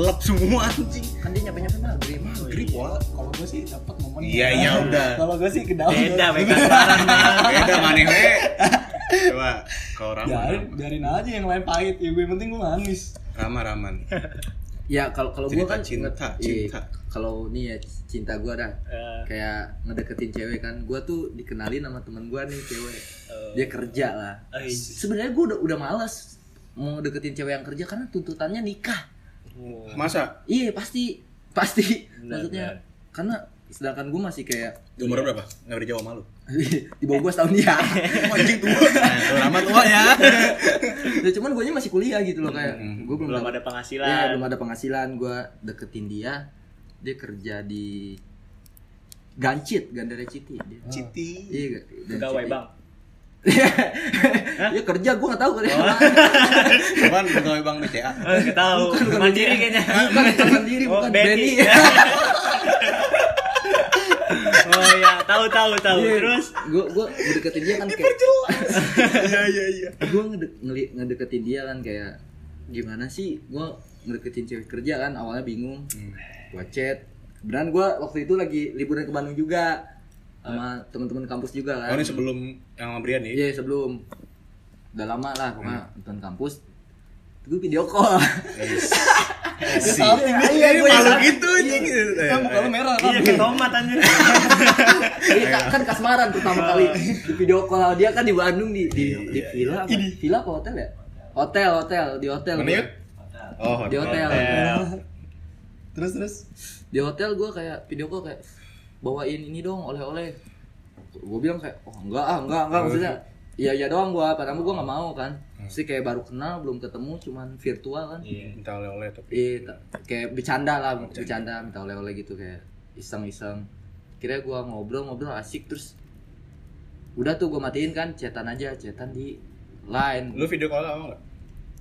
gelap semua anjing kan dia nyampe nyampe maghrib maghrib wah Kalau gue sih dapat momen. iya iya udah Kalau gue sih ke dalam. beda beda beda maneh we coba kalau Raman Biarin, biarin aja yang lain pahit. Ya gue penting gue manis. Rama Raman ya kalau kalau gue kan cinta, cinta. iya, kalau nih ya cinta gue dah Eh, kayak ngedeketin cewek kan gue tuh dikenalin sama temen gue nih cewek Oh. dia kerja lah iya. sebenarnya gue udah udah malas mau deketin cewek yang kerja karena tuntutannya nikah masa? Iya pasti. Pasti. Benar, maksudnya benar. karena sedangkan gue masih kayak umur berapa? Nggak dijawab malu di bawah gue setahun ya anjing tua. Nah, kalau Rama tua ya. Ya cuman gue masih kuliah gitu loh kayak. Hmm. gue belum, belum dapet- ada penghasilan. Ya belum ada penghasilan. Gue deketin dia. Dia kerja di Gancit Gandara Citi dia Citi iya pegawai Citi. bang dia kerja gue nggak tahu. Kerja Oh. Kapan pegawai bank BCA. Oh, nggak tahu. Mandiri kayaknya. Bukan bukan sendiri Oh, bukan Benny. Benny. Oh ya tahu tahu tahu. Iya. terus? Gue gue ngedeketin dia kan kayak iya iya iya. Gue ngede- ngeli- ngedeketin dia kan kayak gimana sih? Gue ngedeketin cewek kerja kan awalnya bingung. Hmm. gue chat. Beneran gue waktu itu lagi liburan ke Bandung juga sama teman-teman kampus juga oh kan ini sebelum yang sama Brian nih? Iya sebelum. Udah lama lah pokoknya teman kampus. Gue video call. Si Iya, ini gue malu gitu anjing. Kan muka lu merah kan. iya. Tomat anjir Iya kan, kasmaran pertama kali di video call. Dia kan di Bandung di di, di villa apa? villa apa hotel ya? Hotel hotel. Di hotel mana yuk? oh di hotel. Terus terus. di hotel gue kayak video call kayak bawain ini dong oleh-oleh. Gue bilang kayak oh enggak ah enggak enggak maksudnya. Iya iya doang gue padahal gue nggak mau kan. Sih kayak baru kenal belum ketemu cuman virtual kan. Iya minta oleh-oleh tapi iya kayak bercanda lah bercanda. minta oleh-oleh gitu kayak iseng-iseng. Kira gue ngobrol-ngobrol asik terus udah tuh gue matiin kan chatan aja chatan di line. Lu video call lama nggak?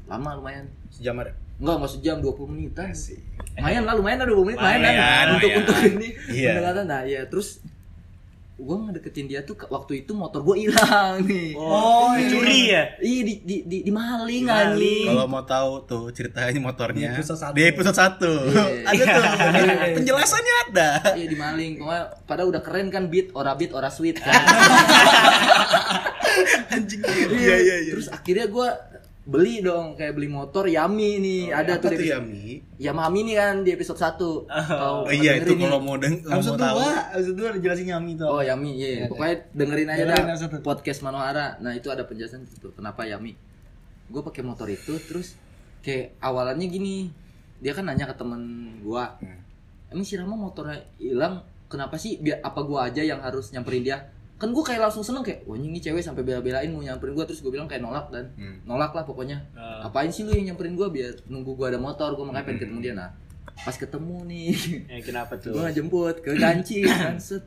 Lama lumayan. Sejam ada enggak nggak sejam 20 menitan Asik. lumayan lah lumayan lah 20 menit lumayan kan Lumayan, untuk untuk ini Iya. pendekatan nah ya terus gue ngedeketin dia tuh ke- waktu itu motor gue hilang nih oh dicuri ya iya di di di, di maling anjing Kalau mau tahu tuh ceritanya motornya Di episode satu. di episode 1. Iya. ada tuh. Penjelasannya ada. iya di maling pokoknya pada udah keren kan beat ora beat ora sweet kan Anjing. Iya iya iya. terus akhirnya gue beli dong kayak beli motor Yami nih ada Apa tuh tuh di ya, episode- Mi? Yamami nih kan di episode 1 Oh. Oh iya itu kalau mau deng kalau Episode mau tahu. dua, episode dua dijelasin Yami tuh. Oh Yami, iya. Pokoknya dengerin aja Dengerin dah episode. podcast Manohara. Nah itu ada penjelasan gitu. Kenapa Yami? Gue pakai motor itu, terus kayak awalannya gini. Dia kan nanya ke temen gua, Hmm. emang si Rama motornya hilang, kenapa sih? Biar apa gua aja yang harus nyamperin dia? Kan gua kayak langsung seneng kayak, wah ini cewek sampai bela-belain mau nyamperin gua, terus gua bilang kayak nolak dan Hmm. nolak lah pokoknya. Ah. Apain sih lu yang nyamperin gua biar nunggu gua ada motor, gua makanya pengen Hmm. ketemu dia. Nah pas ketemu nih, Eh, kenapa tuh gue ngejemput ke Ganci kan set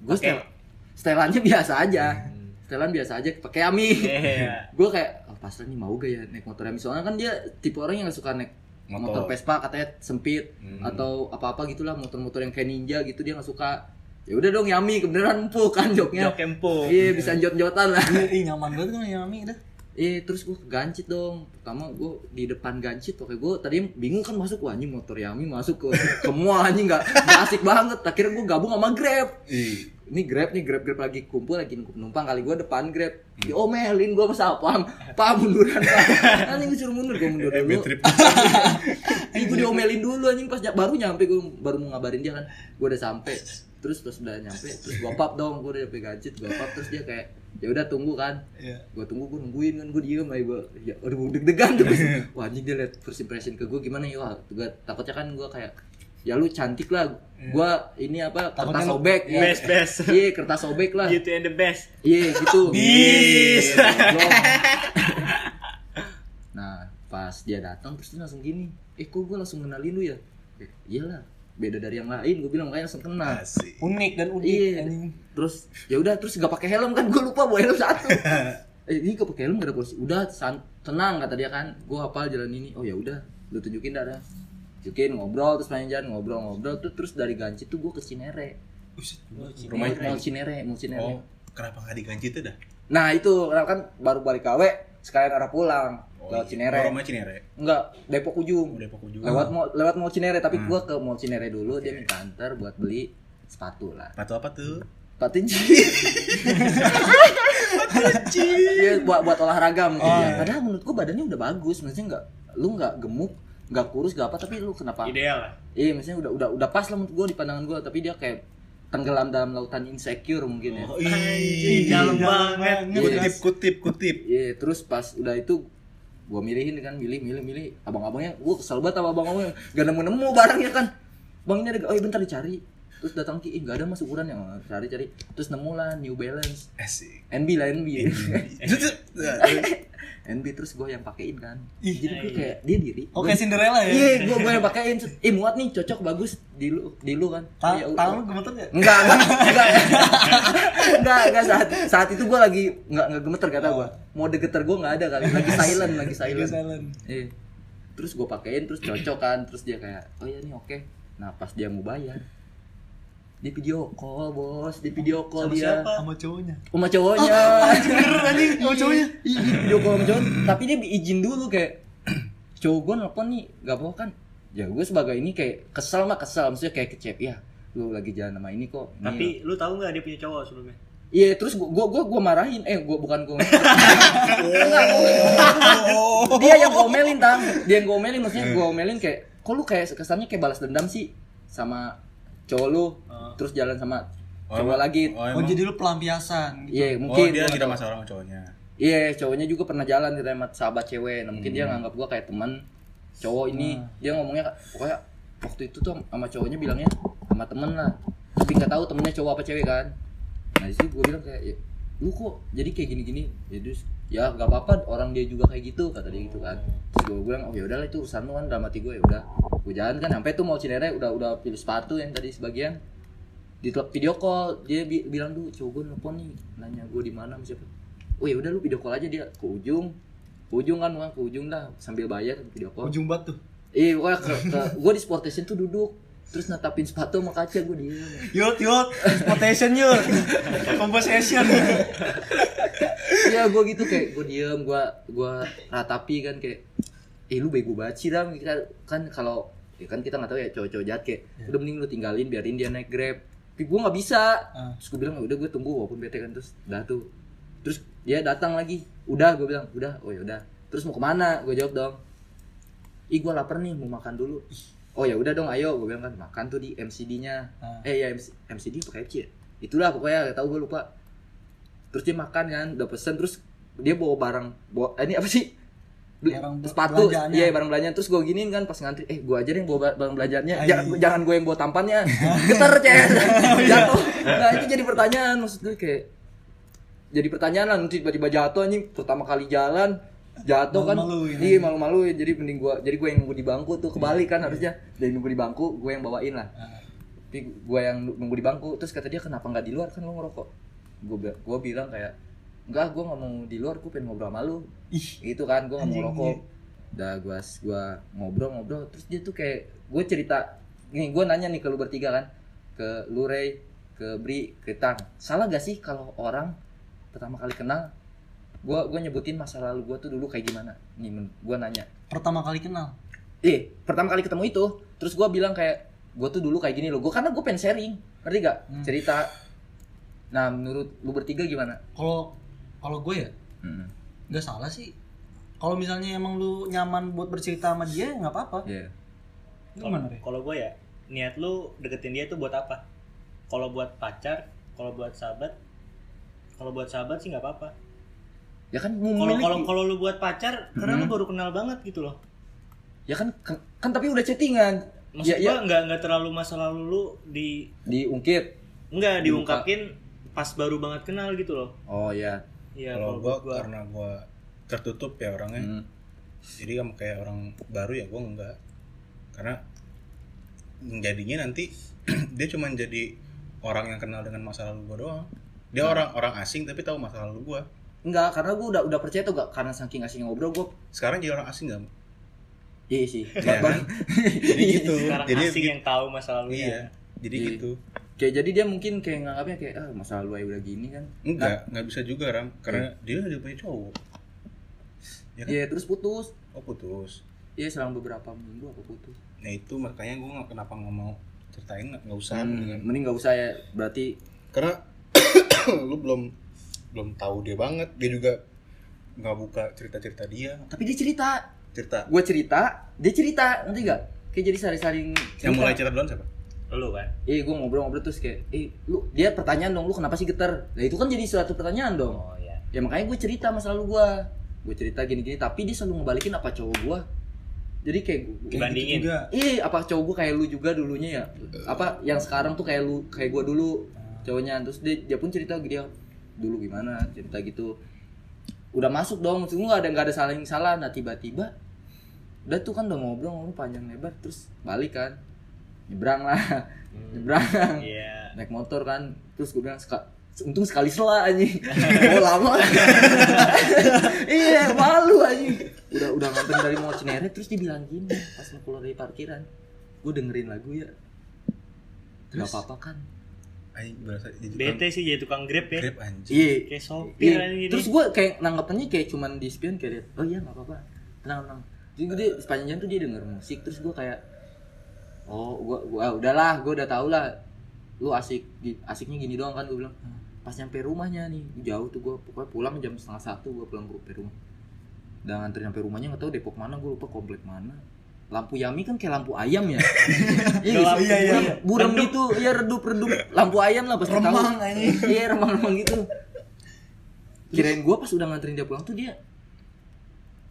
gue setel setelannya biasa aja setelan biasa aja pakai Ami Iya. gue kayak oh, pasrah nih mau gak ya naik motor Ami soalnya kan dia tipe orang yang gak suka naik motor, Motor. Vespa katanya sempit Hmm. atau apa-apa gitulah motor-motor yang kayak ninja gitu dia gak suka ya udah dong Yami kebeneran empuk kan joknya. Jok empuk. iya bisa jot-jotan lah. Ih nyaman banget kan Yami dah. Iya terus gue Gancit dong. Pertama gue di depan Gancit Oke gue tadi bingung kan masuk Wah anjing motor Yami masuk ke ke mall anjing gak, gak asik banget. Akhirnya gue gabung sama Grab. Ih. Ini Grab nih Grab Grab lagi kumpul Lagi penumpang Kali gue depan Grab. Diomelin gue sama Pam. Pam munduran. Anjing disuruh mundur Gue mundur Eh, dulu. Ini gue diomelin dulu anjing Pas baru nyampe Gue baru mau ngabarin dia kan. Gue udah sampai Terus pas udah nyampe Terus gue pap dong Gue udah nyampe Gue pap Terus dia kayak ya udah tunggu kan Iya. gue tunggu gue nungguin kan gue diem aja gue ya aduh deg-degan terus wah anjing dia liat first impression ke gue gimana ya wah gue takutnya kan gue kayak ya lu cantik lah gue ini apa kertas Takutnya sobek ya. Best best. iya kertas sobek lah Beauty and the best. iya gitu Bis. Iya, nah pas dia datang terus dia langsung gini eh kok gue langsung kenalin lu ya eh, iyalah beda dari yang lain gue bilang makanya langsung kenal Asik. Unik dan unik Iya. anjing. Terus ya udah terus gak pakai helm kan gue lupa bawa helm satu. eh ini gak pakai helm gak ada polisi. Udah san- tenang kata dia kan. Gue hafal jalan ini. Oh ya udah, lu tunjukin dah. dah. Tunjukin ngobrol terus main jalan ngobrol-ngobrol tuh terus dari Ganci tuh gue ke Cinere. Mau Cinere, mau Cinere. Oh, kenapa nggak diganti itu dah? Nah itu karena kan baru balik KW sekalian arah pulang Oh, lewat iya. Cinere. Oh, rumahnya Cinere. Enggak, Depok ujung. Oh, Depok ujung. Lewat mall lewat mall Cinere tapi Hmm. gua ke mall Cinere dulu dia minta antar buat beli sepatu lah. Sepatu apa tuh? Sepatu Iya buat buat olahraga mungkin Oh, ya. iya. Padahal menurut gua badannya udah bagus, maksudnya enggak lu enggak gemuk, enggak kurus, enggak apa tapi lu kenapa? Ideal lah. Iya, maksudnya udah udah udah pas lah menurut gua di pandangan gua, tapi dia kayak tenggelam dalam lautan insecure mungkin ya. Oh, Ih, dalam banget. Kutip, kutip, kutip. Iya, terus pas udah itu gua milihin kan, milih, milih, milih. Abang-abangnya gua kesel banget sama abang-abangnya. Gak nemu-nemu barangnya kan. Bang ini ada, oh iya bentar dicari. Terus datang ki, ih gak ada mas ukuran yang cari-cari. Terus nemu lah New Balance. Asik. NB lah NB. Terus, NB terus gua yang pakein kan. Ih, Jadi gua kayak dia diri. Oke Gua- Cinderella ya. Iya, gua gua yang pakein. Eh muat nih, cocok bagus di lu di lu kan. Ta- Ya, lu gemeter gak? Enggak, enggak, enggak, enggak, enggak saat saat itu gue lagi enggak enggak gemeter kata gue. Mode geter gue enggak ada kali, lagi silent, lagi Lagi silent. silent. Iya. Terus gue pakein, terus cocok kan, terus dia kayak, oh iya nih oke. Nah pas dia mau bayar, di video call bos, di video call Sama dia, siapa? Sama cowoknya. sama cowoknya. Bener anjing sama cowoknya. Iya, di video call sama cowok, tapi dia izin dulu kayak, cowok gue nelfon nih, gak apa kan? Ya gue sebagai ini kayak kesel mah kesel, maksudnya kayak kecep ya. Lu lagi jalan sama ini kok. ini Tapi lu tahu nggak dia punya cowok sebelumnya? Iya, terus gua gua gua, gua marahin. Eh, gua bukan gua. dia yang ngomelin, Tang. Dia yang ngomelin maksudnya gua ngomelin kayak kok lu kayak kesannya kayak balas dendam sih sama cowok lu. Oh. Terus jalan sama Oh, cowok emang- lagi. Oh, Oh jadi lu pelampiasan gitu. Iya, Oh, mungkin dia nggak ada tahu. masalah sama cowoknya. Iya, cowoknya juga pernah jalan kita sama sahabat cewek. Nah, mungkin dia nganggap gua kayak teman cowok ini. Dia ngomongnya pokoknya waktu itu tuh sama cowoknya bilangnya sama temen lah. Tapi nggak tahu temennya cowok apa cewek kan. Nah, situ gua bilang kayak "Ya, lu kok jadi kayak gini-gini. Ya terus ya nggak apa-apa orang dia juga kayak gitu kata dia gitu kan. Terus gua bilang oh ya udahlah itu urusan lu kan dalam hati gue ya udah. Gue jalan kan sampai tuh mau Cinere udah udah pilih sepatu yang tadi sebagian di video call dia bi- bilang tuh cowok gue nelfon nih nanya gue di mana siapa oh ya udah lu video call aja dia ke ujung ke ujung kan Wang, ke ujung dah sambil bayar video call Ujung batu. iya pokoknya ke, ke gue di sport station tuh duduk terus natapin sepatu sama kaca gue diem Yut yut, transportation yut. Conversation. iya gue gitu kayak gue diem gue gue ratapi kan kayak eh lu bego banget sih ram kan, kan kalau ya kan kita nggak tahu ya cowok-cowok jahat kayak udah mending lu tinggalin biarin dia naik grab. Tapi gue nggak bisa. Ah. terus gue bilang "Ya udah gue tunggu walaupun bete kan. Terus dah tuh. Terus dia datang lagi. Udah gue bilang. Udah. Oh ya udah. Terus mau ke mana? Gue jawab dong. Ih gue lapar nih mau makan dulu. Oh ya udah dong ayo. Gue bilang kan makan tuh di MCD-nya Ah. eh ya MC, MCD pakai FC ya? Itulah pokoknya gak tau gue lupa. Terus dia makan kan udah pesen terus dia bawa barang bawa eh, ini apa sih beli Barang sepatu. iya barang belanjaan. Terus gue giniin kan pas ngantri eh gue aja deh yang bawa ba- barang belanjaannya. Ay. jangan, jangan gue yang bawa tampannya. Geter cek. Jatuh. Nah itu jadi pertanyaan. Maksud gue kayak jadi pertanyaan lah. Nanti tiba-tiba jatuh anjing. Pertama kali jalan jatuh kan. Malu-maluin, iya malu-maluin. Jadi mending gua jadi gue yang nunggu di bangku tuh. Kebalik kan harusnya. dari nunggu di bangku gue yang bawain lah. Ah. tapi gue yang nunggu di bangku. Terus kata dia kenapa nggak di luar? Kan lo ngerokok. Gue gue bilang kayak enggak gue nggak mau di luar gue pengen ngobrol sama lu. Ih, gitu kan gue nggak mau Anjing, rokok. udah gue gua ngobrol-ngobrol terus dia tuh kayak gue cerita nih gue nanya nih ke lu bertiga kan ke lu Ray ke Bri ke Tang. Salah gak sih kalau orang pertama kali kenal gue gue nyebutin masa lalu gue tuh dulu kayak gimana? Nih gue nanya. Pertama kali kenal. eh pertama kali ketemu itu. Terus gue bilang kayak gue tuh dulu kayak gini loh. Gue karena gue pengen sharing. Ngerti gak? Hmm. cerita. Nah menurut lu bertiga gimana? Kalau kalau gue ya hmm. nggak salah sih. Kalau misalnya emang lu nyaman buat bercerita sama dia ya nggak apa-apa. Iya. Lu Gimana? Kalau gue ya, niat lu deketin dia tuh buat apa? Kalau buat pacar, kalau buat sahabat, kalau buat sahabat sih nggak apa-apa. ya kan Kalau kalau kalau lu buat pacar, karena lu Hmm. baru kenal banget gitu loh. ya kan kan, kan tapi udah chattingan Maksud ya, gua ya nggak nggak terlalu masa lalu lu di diungkit nggak diungkapin pas baru banget kenal gitu loh. oh ya Iya, Kalau kalau gua gua karena gua tertutup ya orangnya. Hmm. Jadi kamu kayak orang baru ya gua enggak. Karena jadinya nanti dia cuma jadi orang yang kenal dengan masa lalu gua doang. Dia orang orang asing tapi tahu masa lalu gua. enggak karena gue udah udah percaya tuh gak karena saking asing ngobrol gue Sekarang jadi orang asing enggak? iya sih Iya Bang. kan? Jadi gitu. sekarang jadi asing yang tahu masa lalunya. Iya. Jadi Iya. gitu. Kayak jadi dia mungkin kayak nganggapnya kayak ah masa lalu aja udah gini kan Enggak, enggak bisa juga Ram karena dia udah punya cowok. Ya kan? Iya terus putus. Oh putus. Iya selang beberapa minggu apa putus. Nah itu makanya gue nggak kenapa nggak mau ceritain nggak nggak usah Hmm, mendingan. mending nggak usah ya. Berarti karena lu belum belum tahu dia banget dia juga nggak buka cerita cerita dia tapi dia cerita. cerita Gue cerita, dia cerita, nanti gak? Kayak jadi saling-saling yang mulai cerita duluan siapa Lu kan. Eh gue ngobrol-ngobrol terus kayak, eh lu dia pertanyaan dong, lu kenapa sih getar? Nah itu kan jadi suatu pertanyaan dong. Oh iya. Ya makanya gue cerita masa lalu gue, gue cerita gini-gini, tapi dia selalu ngebalikin apa cowok gue. Jadi kayak gue, Dibandingin. juga Ih, apa cowok gue kayak lu juga dulunya ya? Apa yang sekarang tuh kayak lu, kayak gue dulu cowoknya. Terus dia, dia pun cerita dia dulu gimana, cerita gitu. Udah masuk dong, maksud gue gak ada nggak ada saling salah. Nah tiba-tiba, udah tuh kan udah ngobrol ngobrol panjang lebar, terus balik kan, nyebrang lah, nyebrang, Iya. naik motor kan. Terus gue bilang "Seka- Untung sekali sela anjing. Oh lama. iya, malu anjing. Udah udah nganter dari mau Cinere terus dia bilang gini pas mau keluar dari parkiran. Gue dengerin lagu ya. Gak apa-apa kan. Aing berasa jadi Bete sih jadi tukang grab ya. grab anjing Iya. Kayak sopir Iya. Terus gue kayak nanggapannya kayak cuman di spion kayak oh iya nggak apa-apa tenang tenang. Jadi dia sepanjang jalan tuh dia denger musik terus gue kayak oh gua, gua ah, udahlah gue udah tau lah. Lu asik asiknya gini doang kan gue bilang. Pas nyampe rumahnya nih jauh tuh gue pokoknya pulang jam setengah satu gue pulang ke rumah. Udah ngantri sampai rumahnya nggak tahu Depok mana gue lupa komplek mana. Lampu Yami kan kayak lampu ayam ya? Iya, Gelap. iya, iya, iya. burem gitu iya redup redup. Lampu ayam lah pasti tahu Remang, anjing. iya remang remang gitu. Kirain gue pas udah nganterin dia pulang tuh dia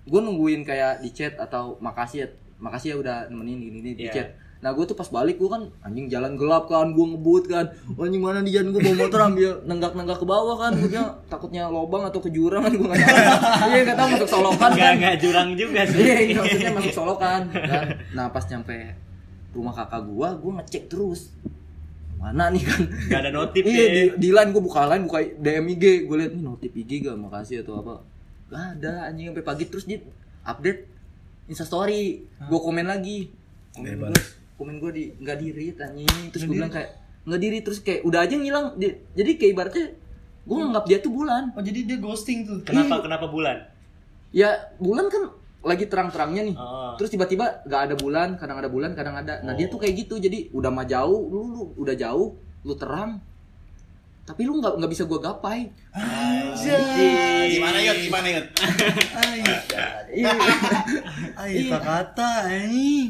gue nungguin kayak di chat atau makasih ya makasih ya udah nemenin gini gini di Iya. chat nah gue tuh pas balik gue kan anjing jalan gelap kan gue ngebut kan. Anjing mana di jalan gue bawa motor ambil nenggak nenggak ke bawah kan. Gue bilang takutnya lobang atau ke jurang kan gue nggak tahu. Iya nggak tahu masuk solokan kan. enggak jurang juga sih. iya iya, maksudnya masuk solokan kan. Nah pas nyampe rumah kakak gua gua ngecek terus. Mana nih kan? Enggak ada notif iya ya. di, di line gua buka line buka DM IG gua liat nih notif IG gak makasih atau apa? Gak ada anjing sampai pagi terus dia update Insta story. Gua komen lagi. Komen. Komen gua di nggak diri anjing. Terus gua bilang kayak nggak diri terus kayak udah aja ngilang. Di- jadi kayak ibaratnya gua nganggap dia tuh bulan. Oh jadi dia ghosting tuh. Kenapa kenapa bulan? ya bulan kan lagi terang-terangnya nih. Oh. terus tiba-tiba nggak ada bulan kadang ada bulan kadang ada. Nah dia tuh kayak gitu. Jadi udah mah jauh lu, lu udah jauh lu terang tapi lu nggak nggak bisa gua gapai. Gimana yuk gimana yuk iya. Pak kata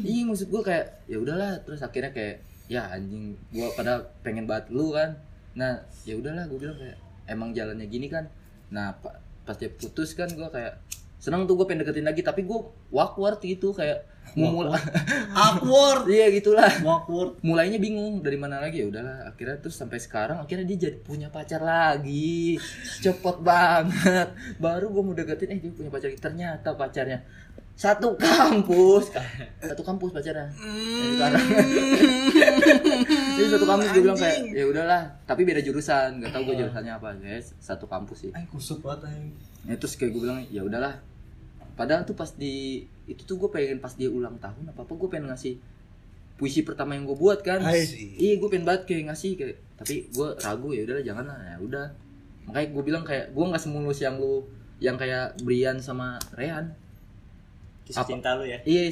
iya maksud gua kayak ya udahlah. Terus akhirnya kayak ya anjing gua pada pengen banget lu kan. Nah ya udahlah gua bilang kayak emang jalannya gini kan? Nah pa- pas dia putus kan gua kayak seneng tuh gue pengen deketin lagi tapi gue awkward gitu kayak mulai Awkward. iya gitulah. Awkward. mulainya bingung dari mana lagi? Ya udahlah akhirnya terus sampai sekarang akhirnya dia jadi punya pacar lagi. Cepet banget. Baru gue mau deketin eh dia punya pacar lagi. ternyata pacarnya satu kampus. Satu kampus pacarnya. Jadi sekarang jadi satu kampus gue bilang kayak ya udahlah. Tapi beda jurusan nggak tahu gue jurusannya apa guys. Satu kampus sih. Ay, kusut banget anjing. ya, terus kayak gue bilang ya udahlah padahal tuh pas di itu tuh gue pengen pas dia ulang tahun apa apa gue pengen ngasih puisi pertama yang gue buat kan. Iya gue pengen banget kayak ngasih kayak tapi gue ragu ya udahlah jangan lah ya udah. Makanya gue bilang kayak gue nggak semulus yang lu yang kayak Brian sama Rehan. Kisah Apa? cinta lu ya. iya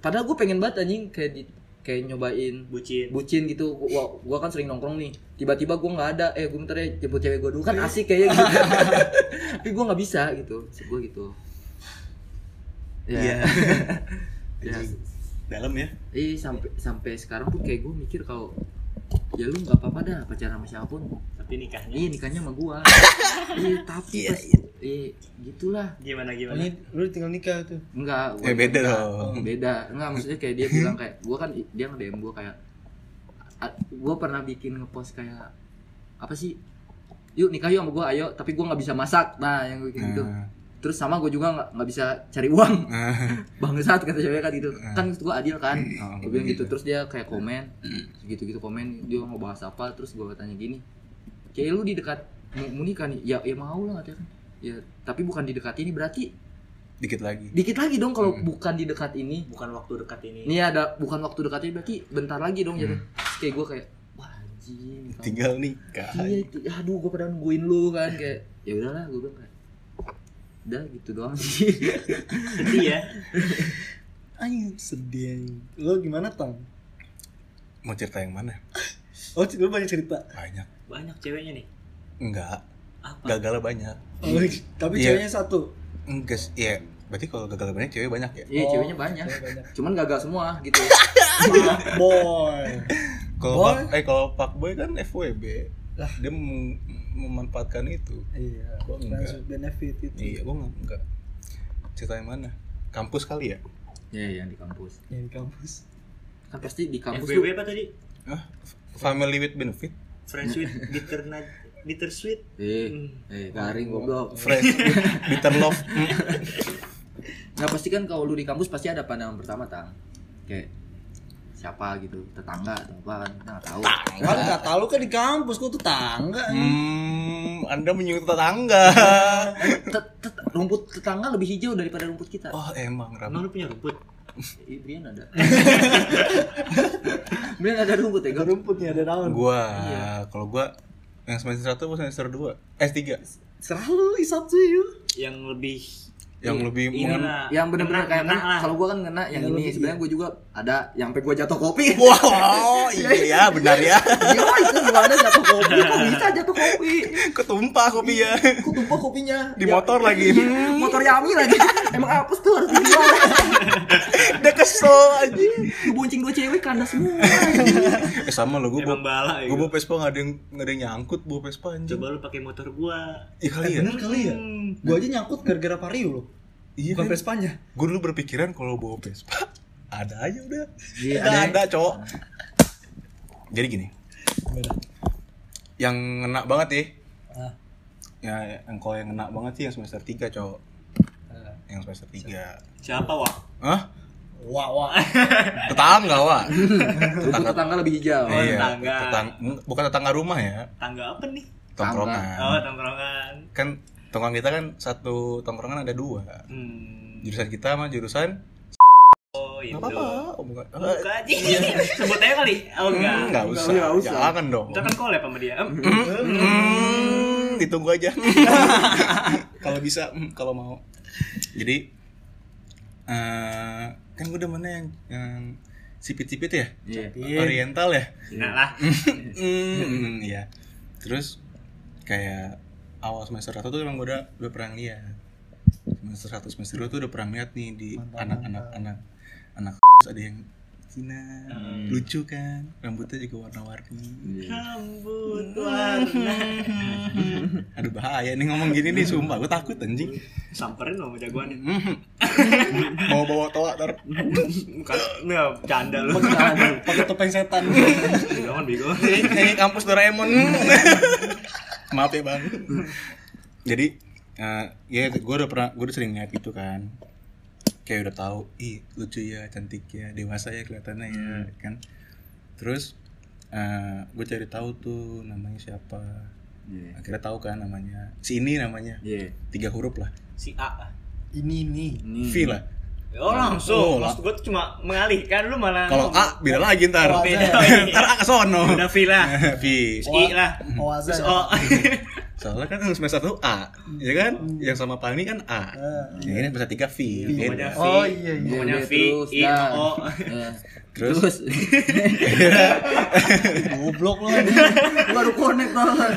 padahal gue pengen banget anjing kayak di kayak nyobain Bucin. bucin gitu. Gua, gua kan sering nongkrong nih. Tiba-tiba gua nggak ada. Eh gua bentar ya jemput cewek gua dulu kan asik kayaknya gitu. Tapi gua nggak bisa gitu. Maksud gua gitu iya ya. dalam ya Iya sampai sampai sekarang pun kayak gue mikir kalau ya lu nggak apa-apa dah pacaran sama siapa pun. Tapi nikahnya Iya nikahnya sama gua. iya tapi pas iya gitulah. gimana gimana? ini lu tinggal nikah tuh. Enggak. gua Eh, beda dong. Beda. Enggak maksudnya kayak dia bilang kayak gua kan dia nge-DM gua kayak "A- gua pernah bikin ngepost kayak apa sih? Yuk nikah yuk sama gua ayo tapi gua nggak bisa masak. Nah yang gue kayak gitu. Nah. Terus sama gue juga nggak nggak bisa cari uang. Nah, bangsat kata cewek kan gitu. Kan maksud gua adil kan. Oh, gue bilang gitu. gitu. terus dia kayak komen gitu gitu komen. Dia mau bahas apa terus gue tanya gini. Kayak lu di dekat mau mau nikah nih? Ya ya mau lah katanya kan. Ya tapi bukan di dekat ini berarti dikit lagi. Dikit lagi dong kalau Hmm. bukan di dekat ini. Bukan waktu dekat ini. ini ada bukan waktu dekat ini berarti bentar lagi dong jadi Terus kayak gue kayak wah anjing tinggal nikah. Iya aduh gue pada nungguin lu kan kayak ya udahlah gue bilang kayak udah gitu doang sih Sedih ya. Anjing sedih anjing. Lo gimana tang? Mau cerita yang mana? Oh lu banyak cerita. Banyak. Banyak ceweknya nih. Enggak. Apa? Gagalnya banyak. Oh, tapi Iya. ceweknya satu. Enggak, sih, iya. Berarti kalau gagal banyak cewek banyak ya? iya Oh, ceweknya banyak cewek banyak. cuman gagal semua gitu Boy. Kalau eh kalau Pak Boy kan FWB. Lah. Dia memanfaatkan itu. Iya. Gua enggak. Friends with benefit itu. Iya, gua enggak, enggak. Cerita yang mana? Kampus kali ya? Iya yang di kampus Yang di kampus. kan pasti di kampus FBB tuh apa tadi? Hah? Family with benefit? Friends with bitter bitter sweet. eh Hmm. eh garing goblok Friend, bitter love. Nah pasti kan kalau lu di kampus pasti ada pandangan pertama tang kayak siapa gitu tetangga atau apa kan kita nggak tahu Kan nggak tahu kan di kampus kok tuh tangga. Hmm, Anda menyinggung tetangga. Tet- tet- rumput tetangga lebih hijau daripada rumput kita Oh, emang Ram. Emang lu punya rumput? Brian ada Brian ada rumput ya Ada Gak? rumput nih ada daun. Gua, Iya. kalau gua yang semester 1 atau semester 2? Eh, 3. Selalu is up to you. Yang lebih Yang lebih ini mengen- lah. yang bener-bener Kena- kayak lah. kalau gua kan kena yang Yang ini lebih, sebenarnya gua juga ada yang sampai gua jatuh kopi Wow, iya ya, benar ya. Iya itu gimana jatuh kopi kok bisa jatuh kopi Ketumpah kopi ya. kok tumpah kopinya Di Ya, motor lagi. motor Yami lagi emang apes tuh harus dijual Udah kesel aja. dibonceng dua cewek kandas semua Eh sama lo, gua Emang bawa, bala gua bawa Vespa nggak ada yang nggak ada yang nyangkut bawa Vespa anjing. Coba lu pakai motor gua. Iya kali ya. Bener kali ya. Hmm. Gua aja nyangkut gara-gara Vario loh. Iya Bukan kan? Vespanya. Gue dulu berpikiran kalau bawa Vespa ada aja udah. Iya, ada. ada, cowok. Jadi gini, Beda. yang ngena banget ya. Ah. Ya, yang kalau yang ngena banget sih yang semester 3, cowok. ah. Yang semester 3. Siapa, Wak? Hah? Wah, wah. Tetangga, Wak. rumput tetangga lebih hijau Oh, iya, tetangga. tetang- bukan tetangga rumah ya, Tangga apa nih? tongkrongan. Oh, tongkrongan. Kan tongkrongan kita kan satu tongkrongan ada dua. Hmm. Jurusan kita sama jurusan Oh, itu. Nggak apa-apa. Oh, bukan. Buka aja. Sebut aja kali. Oh, enggak. Hmm, Nggak usah. Nggak usah. Jangan dong. Kita kan collab sama dia. Hmm. Hmm, ditunggu aja. kalau bisa, hmm, kalau mau. Jadi eh kan gue demennya yang, yang sipit-sipit ya, iya oriental ya. Nah lah. Hmm, iya. Terus kayak awal semester satu tuh emang gue udah udah pernah lihat. Semester satu semester dua tuh udah pernah lihat nih di anak-anak anak anak ada yang Cina lucu kan rambutnya juga warna-warni Iya. Rambut warna. aduh bahaya nih ngomong gini nih sumpah gue takut anjing Samperin lo sama jagoannya. Mhm. bawa-bawa toa ntar Bukan, nggak canda lu. Pakai topeng setan. Jangan bego. kayak kampus Doraemon maaf ya bang jadi eh, ya gue udah pernah gue udah sering lihat gitu kan kayak udah tahu ih lucu ya cantik ya dewasa ya kelihatannya ya kan terus eh gue cari tahu tuh namanya siapa Iya. akhirnya tahu kan namanya si ini namanya Iya. tiga huruf lah Si A. Ini nih. Ini. V lah Oh langsung. Oh, Maksud gue tuh cuma mengalihkan lu malah. kalau A beda lagi ntar Oh, beda. ntar A ke sono Udah V lah. V I lah. Terus O. soalnya kan yang semester satu A ya kan yang sama Pani kan A Ah, yang ini semester tiga V beda V. Oh, iya, iya. Iya, V, terus, I, dah. O. Iya. Terus? terus Goblok lu ini. baru connect banget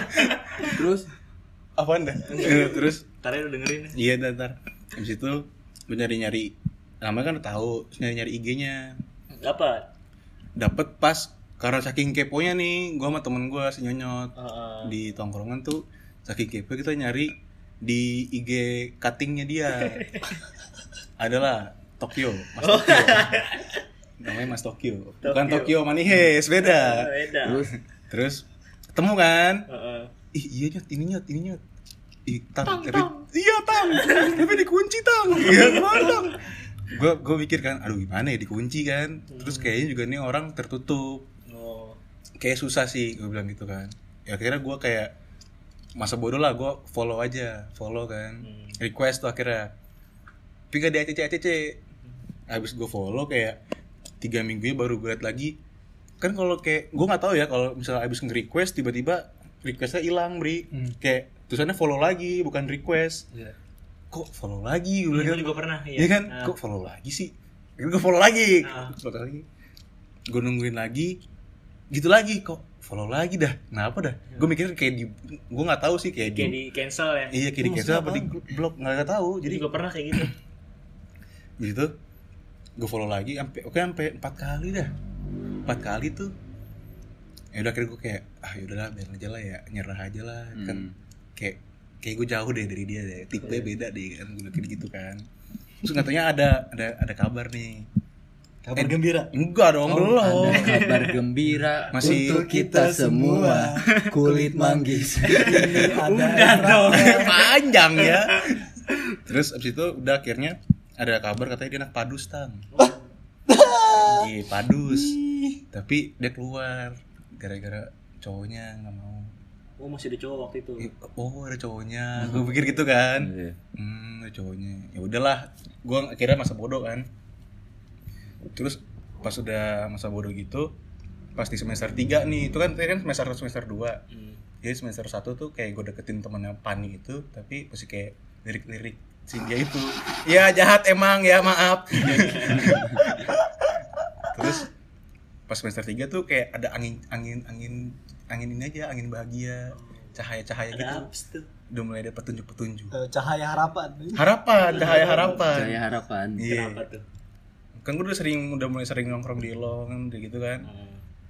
terus apaan dah terus Ntar ya lu dengerin. iya ntar, ntar habis itu gue nyari nyari namanya kan udah tahu nyari nyari IG-nya Dapat. dapet pas karena saking keponya nih gue sama temen gue si nyonyot Heeh. di tongkrongan tuh saking kepo kita nyari di IG cuttingnya dia. Adalah Tokyo Mas Tokyo. Namanya Mas Tokyo. Bukan Tokyo. Tokyo Manihes beda. Beda. terus terus ketemu kan? Heeh. ih iya nyot ini nyot ini nyot. Ih tang, tapi iya tang. Tapi dikunci tang. Iya tang. Gue gue pikir kan aduh gimana ya dikunci kan? Terus kayaknya juga nih orang tertutup. Oh. kayak susah sih gue bilang gitu kan. Ya akhirnya gue kayak masa bodoh lah gue follow aja follow kan Hmm. request tuh akhirnya tapi gak di ACC ACC abis gue follow kayak tiga minggu baru gue liat lagi kan kalau kayak gue nggak tahu ya kalau misalnya abis nge-request tiba-tiba requestnya hilang bri Hmm. kayak tulisannya follow lagi bukan request Iya. kok follow lagi gue kan juga pernah, iya. Iya kan Ah. kok follow lagi sih gue follow lagi Ah. follow lagi gue nungguin lagi gitu lagi kok follow lagi dah. Kenapa dah? Gue mikir kayak di gue nggak tahu sih kayak, Kayak di, di cancel ya. iya kayak di cancel apa di blok nggak tahu. Jadi juga pernah kayak gitu. gitu gue follow lagi sampai oke sampai empat kali dah. Empat kali tuh ya udah akhirnya gue kayak ah yaudahlah biar aja lah ya nyerah aja lah. Kan Hmm. kayak kayak gue jauh deh dari dia deh. Tipe Iya. beda deh kan gue kayak gitu kan. Terus katanya ada ada ada kabar nih Kabar gembira. enggak dong belum. Oh, Ada kabar gembira Masih untuk kita semua. kulit manggis. Udah dong. panjang ya. Terus abis itu udah akhirnya ada kabar katanya dia anak padus tang. Iya padus. Tapi dia keluar gara-gara cowoknya nggak mau. Oh, masih ada cowok waktu itu. Eh, oh ada cowoknya. Gue pikir gitu kan. Iya. hmm ada cowoknya. Ya udahlah gue akhirnya masa bodoh kan terus pas udah masa bodoh gitu pas di semester 3 nih itu kan tadi kan semester semester 2 Hmm. jadi semester 1 tuh kayak gue deketin temennya Pani itu tapi masih kayak lirik-lirik si dia itu ya jahat emang ya maaf terus pas semester 3 tuh kayak ada angin angin angin angin ini aja angin bahagia cahaya-cahaya Ada gitu udah mulai ada petunjuk-petunjuk Eh, Cahaya harapan. harapan cahaya harapan Saya harapan. iya Kenapa tuh? Kan gue udah sering udah mulai sering nongkrong di lo udah gitu kan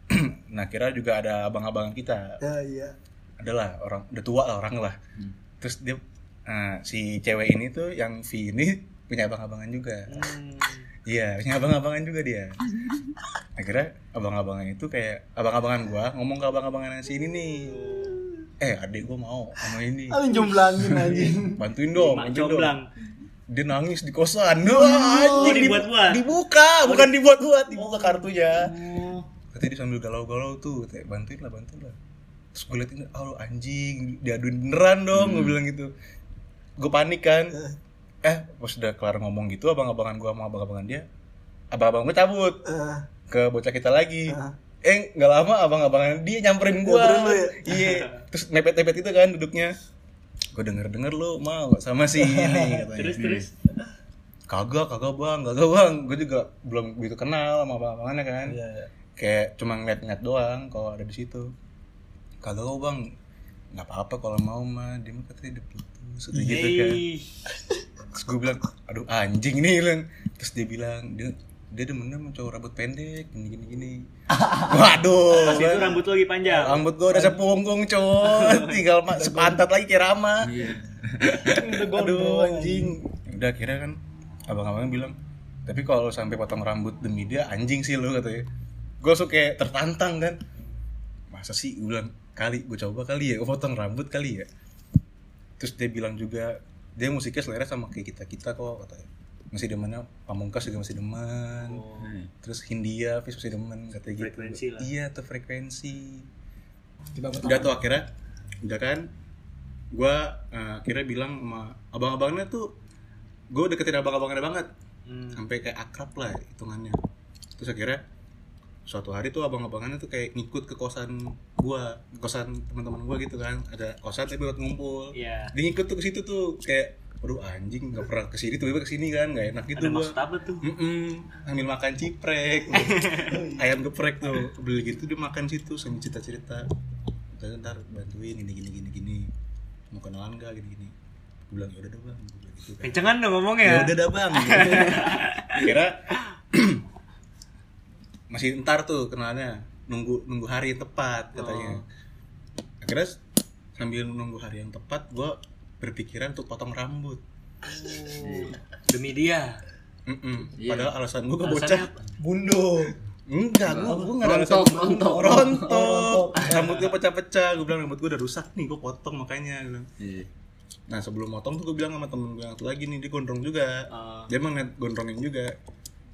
Hmm. nah kira juga ada abang-abangan kita Ya iya. adalah orang udah tua lah orang lah Hmm. terus dia nah, si cewek ini tuh yang V ini punya abang-abangan juga Hmm. iya punya abang-abangan juga dia akhirnya abang-abangan itu kayak abang-abangan gua ngomong ke abang-abangan yang si ini nih eh adik gua mau sama ini jumlangin anjing. bantuin dong bantuin dong. Dia nangis di kosan. Wah, anjing, dibuat-buat? dibuka bukan dibuat-buat dibuka kartunya. Oh. katanya dia sambil galau-galau tuh katanya bantuin lah bantuin lah. Terus gue liatin oh anjing diaduin beneran dong gue bilang gitu. Gue panik kan. Eh. Pas udah kelar ngomong gitu abang-abangan gue sama abang-abangan dia abang-abang gue cabut Eh, ke bocah kita lagi. Ah. eh nggak lama abang-abangan dia nyamperin gue ya? iya. Terus mepet-mepet itu kan duduknya gue denger denger lu mau sama si ini katanya. Terus terus. kagak kagak bang. Kagak bang. Gue juga belum begitu kenal sama abang-abangannya kan. Iya, iya. kayak cuma ngeliat-ngeliat doang kalau ada di situ. Kagak kok bang. Nggak apa-apa kalau mau mah. Dia mah katanya udah putus gitu kan. Terus gue bilang aduh anjing nih bilang terus dia bilang dia dia demennya sama cowok rambut pendek gini gini gini. Waduh. Pas itu rambut lagi panjang. rambut gue udah sepunggung cowok. Tinggal sepantat lagi kayak Rama. Iya. aduh anjing. Udah akhirnya kan abang-abang bilang tapi kalau sampai potong rambut demi dia anjing sih lo katanya. Gue langsung kayak tertantang kan. Masa sih? Gue bilang kali gue coba kali ya gue potong rambut kali ya. Terus dia bilang juga dia musiknya selera sama kayak kita kita kok katanya masih demennya pamungkas juga masih demen. Oh. terus Hindia Fis masih demen katanya gitu. Frekuensi lah. iya tuh frekuensi. Udah tuh akhirnya udah kan? Gue akhirnya bilang sama abang-abangnya tuh gue deketin abang-abangnya banget. Hmm. sampai kayak akrab lah hitungannya. Terus akhirnya suatu hari tuh abang-abangannya tuh kayak ngikut ke kosan gua kosan teman-teman gua gitu kan. Ada kosan tapi buat ngumpul. Iya. dia ngikut tuh ke situ tuh kayak aduh anjing nggak pernah ke sini tiba-tiba ke sini kan nggak enak gitu Ada gua. apa tuh? Mm-mm, sambil makan ciprek. Ayam geprek tuh beli gitu dia makan situ sambil cerita-cerita. Ntar ntar bantuin gini gini gini gini. Mau kenalan gak gini gini. Gue bilang ya udah bang. Bilang gitu kan. Kencengan dong ya ngomongnya. udah dah bang. Kira masih ntar tuh kenalannya nunggu nunggu hari yang tepat katanya. Akhirnya sambil nunggu hari yang tepat gue berpikiran untuk potong rambut Demi dia. Mm-mm. Iya. padahal alasan gue ke Alasannya bocah apa? Bundo. enggak gue gue nggak ada alasan Rontok, rontok. rontok rambut gue pecah-pecah gue bilang rambut gue udah rusak nih gue potong makanya. Iya. nah sebelum potong tuh gue bilang sama temen gue yang satu lagi nih dia gondrong juga Ah. dia emang gondrongin juga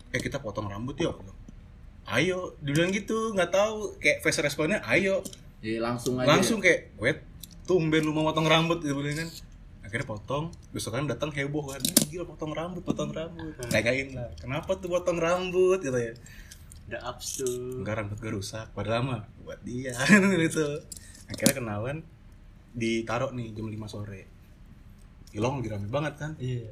eh kita potong rambut yuk ayo dibilang gitu nggak tahu kayak face responnya ayo Iya, langsung aja. langsung kayak wet tumben lu mau potong rambut gitu kan akhirnya potong besok kan datang heboh kan. "Ih, gila potong rambut potong rambut. Tanyain lah kenapa tuh potong rambut? Gitu ya. Udah abs tuh. enggak rambut gue rusak padahal mah buat dia. Gitu. Akhirnya kenalan ditaruh nih jam 5 sore. Ilong lagi rame banget kan. Iya.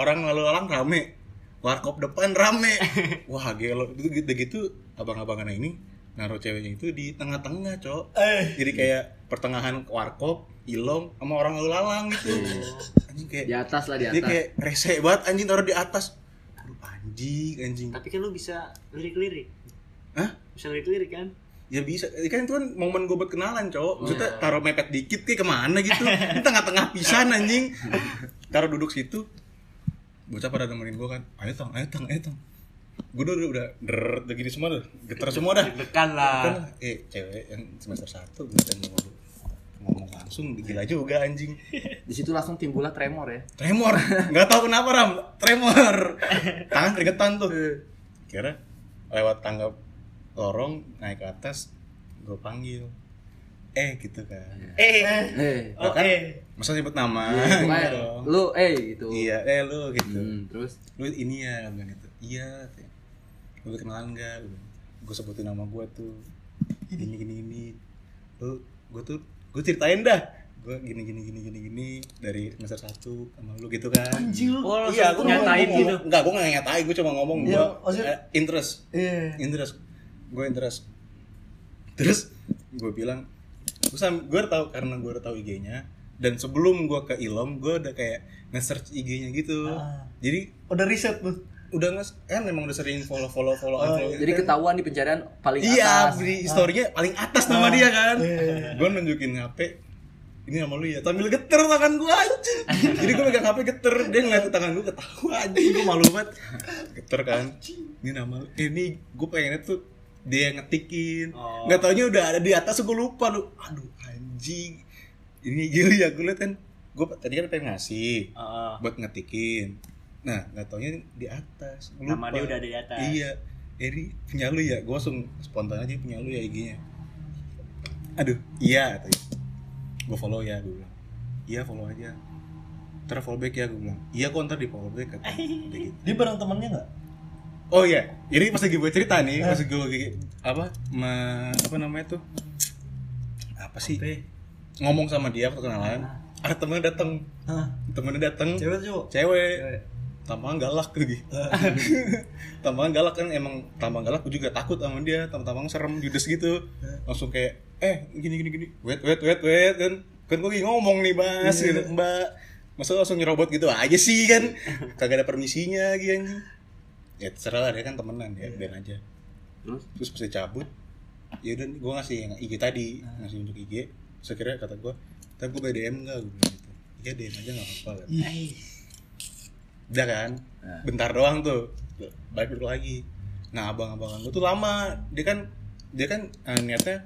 orang lalu lalang rame warkop depan rame. Wah gelo. Itu gitu, gitu abang-abangan ini naruh ceweknya itu di tengah-tengah cok. Eh. jadi kayak pertengahan warkop ilong sama orang lalu lalang gitu. Anjing kayak Di atas lah di dia atas. kayak rese banget anjing taruh di atas. Aduh, anjing anjing. Tapi kan lu bisa lirik-lirik. Hah? Bisa lirik-lirik kan? ya bisa. Kan itu kan momen gue buat kenalan cowok. Maksudnya taruh mepet dikit kayak ke mana gitu. Ini tengah-tengah pisan anjing. Taruh duduk situ. Bocah pada nemenin gue kan. Ayo tang ayo tang ayo tang gue udah udah udah der udah gini semua dah getar semua dah. Dekan lah. eh cewek yang semester satu gue ngomong ngomong langsung gila juga anjing. Di situ langsung timbullah tremor ya. tremor? Nggak tahu kenapa ram. Tremor. Tangan keringetan tuh. Kira lewat tangga lorong naik ke atas gue panggil. Eh gitu kan. Eh. Eh, Oke. kan masa nyebut nama? Enggak dong. lu eh gitu. iya eh lu gitu. Hmm, terus? Lu ini ya bilang gitu. Iya lu kenalan nggak? Gue sebutin nama gue tuh. Gini gini gini lu gue tuh gue ceritain dah gue gini gini gini gini gini dari semester satu sama lu gitu kan Anjing lu. Oh, iya gue nyatain ngomong, gitu. enggak gue nggak nyatain gue cuma ngomong Iya, gue maksudnya- interest Iya. interest gue interest terus gue bilang gue sam gue tahu karena gue udah tahu IG-nya dan sebelum gue ke Ilom gue udah kayak nge-search IG-nya gitu Ah. jadi Udah riset lu. Udah nge kan emang udah sering follow follow follow Oh, follow. jadi ketahuan di pencarian paling iya atas. di historinya paling atas nama dia kan? Iya. gue nunjukin HP ini sama lu ya sambil geter tangan gue anjing. Jadi gue megang HP geter dia ngeliat tangan gue ketawa anjing. Gue malu banget. Geter kan? Ini nama lu eh, ini gue pengennya tuh dia yang ngetikin. Oh. nggak taunya udah ada di atas gue lupa lu. Aduh anjing. Ini gila ya gue liat kan? Gue tadi kan pengen ngasih Heeh. buat ngetikin nah nggak taunya di atas. Gua Nama lupa. dia udah ada di atas. iya. Eri punya lu ya? Gue langsung spontan aja punya lu ya IG-nya aduh iya gue follow ya gue bilang. Iya follow aja. Ntar follow back ya gue bilang. Iya kok ntar di follow back Udah gitu. Dia bareng temennya nggak? oh iya. Jadi pas lagi gue cerita nih pas gue apa ma, apa namanya tuh? Apa sih? Ngomong sama dia perkenalan. Ada temennya datang Hah? temennya datang Cewek cowok? cewek. Cewek. Tambahan galak lagi. Tambahan galak kan emang tambahan galak gue juga takut sama dia. Tambahan serem judes gitu. Langsung kayak eh gini gini gini. Wait wait wait wait kan. Kan gue lagi ngomong nih mas gitu mbak masa langsung nyerobot gitu aja sih kan? Kagak ada permisinya lagi anjing. Ya terserah lah dia kan temenan ya biar aja. Terus? Terus pas cabut ya udah gue ngasih yang IG tadi ngasih untuk IG sekira kata gue tapi gue BDM gue bilang gitu. Iya DM aja nggak apa-apa kan udah kan Nah. bentar doang tuh balik dulu lagi nah abang-abangan gue tuh lama dia kan dia kan eh, niatnya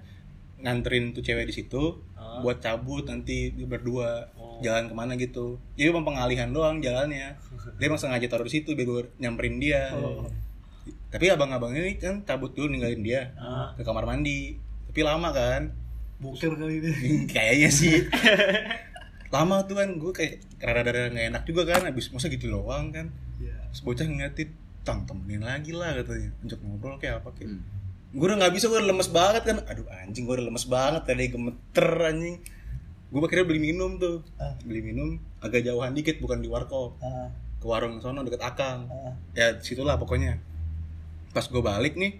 nganterin tuh cewek di situ Ah. buat cabut nanti berdua Oh. jalan ke mana gitu jadi emang pengalihan doang jalannya dia emang sengaja taruh di situ biar gue nyamperin dia Oh. tapi abang-abangnya ini kan cabut dulu ninggalin dia Ah. ke kamar mandi tapi lama kan Buker kali ini. kayaknya sih lama tuh kan gue kayak rada-rada nggak enak juga kan abis masa gitu doang kan Iya. Terus bocah ngeliatin tang temenin lagi lah katanya ajak ngobrol kayak apa kayak Hmm. gue udah nggak bisa gue udah lemes banget kan aduh anjing gue udah lemes banget tadi gemeter anjing gue akhirnya beli minum tuh Ah. beli minum agak jauhan dikit bukan di warkop Ah, ke warung sono deket akang ah. ya situlah pokoknya pas gue balik nih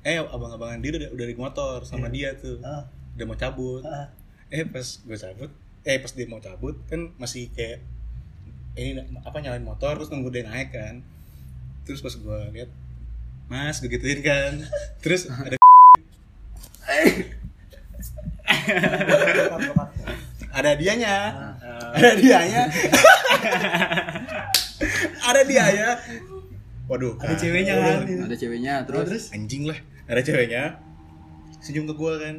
eh abang-abangan dia udah, udah di motor sama dia tuh Ah. udah mau cabut Ah. eh pas gue cabut eh pas dia mau cabut kan masih kayak ini apa nyalain motor terus nunggu dia naik kan. Terus pas gue lihat mas gue gituin kan. Terus ada ada dianya. Ada dianya. Ada dianya. Waduh Ada ceweknya kan. ada ceweknya terus, Terus? anjing lah ada ceweknya. Senyum ke gue kan.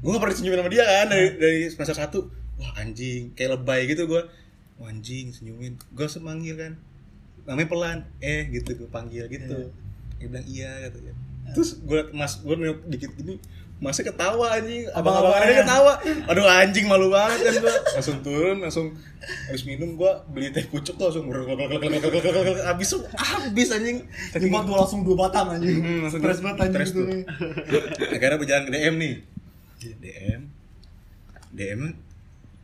Gue gak pernah senyum sama dia kan dari dari semester satu wah anjing. Kayak lebay gitu gue wah anjing senyumin. Gue semanggil kan. Namanya pelan. Eh gitu gue panggil gitu. Dia bilang iya katanya terus gue mas gue nengok dikit gini masnya ketawa anjing. Abang-abang Abang-abangannya. ada ketawa. Aduh anjing malu banget kan gue langsung turun langsung habis minum gue beli teh pucuk tuh langsung habis habis anjing. Nyempat dua langsung dua batang anjing. Hmm, Stres banget anjing gitu nih. akhirnya berjalan ke DM nih. DM DM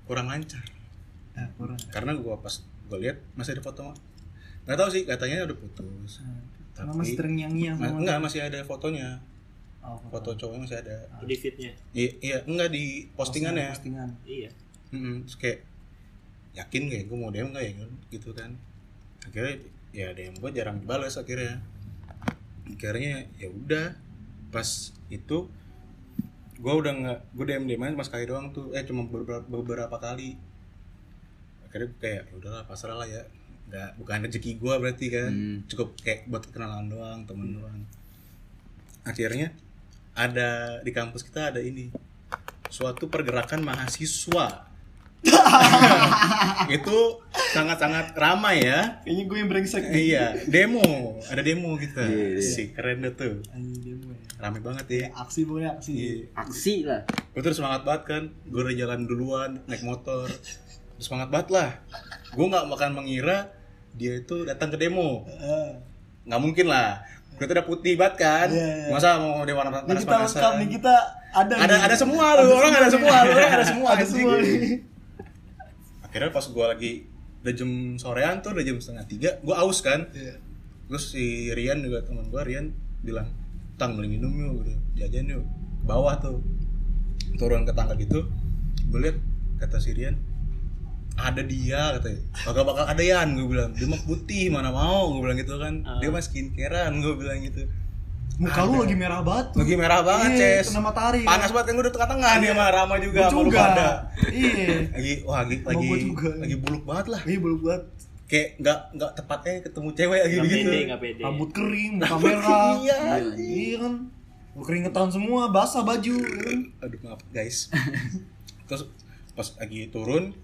kurang lancar. Nah, kurang. karena gua pas gua lihat masih ada foto. Nggak tahu sih katanya udah putus. Karena tapi masih terngiang-ngiang Ma- sama enggak masih ada fotonya. Oh, foto. Cowoknya masih ada. Di fitnya iya iya enggak di postingannya. Postingan. iya. Mm-mm. Terus kayak yakin kayak gue mau DM nggak ya? Gitu kan. Akhirnya ya DM gue jarang dibalas akhirnya. Akhirnya ya udah pas itu gue udah nggak gue DM DM mas sekali doang tuh. Eh cuma beberapa, beberapa kali. Akhirnya gue kayak ya udahlah pasrah lah ya. Nggak bukan rezeki gue berarti kan. Hmm. cukup kayak buat kenalan doang temen doang. Akhirnya ada di kampus kita ada ini. Suatu pergerakan mahasiswa itu sangat-sangat ramai ya Kayaknya gue yang brengsek. iya demo ada demo kita Iya, iya. sih keren deh tuh Anjing demo ya. rame banget ya Aksi pokoknya aksi. Iya. Aksi lah. gue terus semangat banget kan gue udah jalan duluan naik motor terus semangat banget lah gue nggak makan mengira dia itu datang ke demo nggak mungkin lah gue tuh udah putih banget kan Iya, iya. masa mau dia warna Nih panas kita lengkap nih kita ada ada nih. ada semua lu orang ada semua lu orang ada semua Ada semua. Akhirnya pas gue lagi udah jam sorean tuh udah jam setengah tiga gue aus kan. Iya. terus si Rian juga teman gue Rian bilang tang beli minum yuk gitu jajan yuk. Ke bawah tuh turun ke tangga gitu gue liat kata si Rian ada dia katanya bakal bakal ada Yan gue bilang. Dia mah putih mana mau gue bilang gitu kan. Dia mah skincarean gue bilang gitu Muka lu lagi merah banget tuh. lagi merah banget Iya, Ces kena matahari. panas banget kan gue udah tengah-tengah dia mah Rama juga Gua juga. pada Iya. lagi wah lagi lagi juga. lagi buluk banget lah Iya belum buat kayak nggak nggak tepatnya ketemu cewek lagi gitu pede nggak pede rambut kering, muka merah. iya Iya kan. Lu keringetan semua, basah baju. ya kan? aduh maaf guys terus pas lagi turun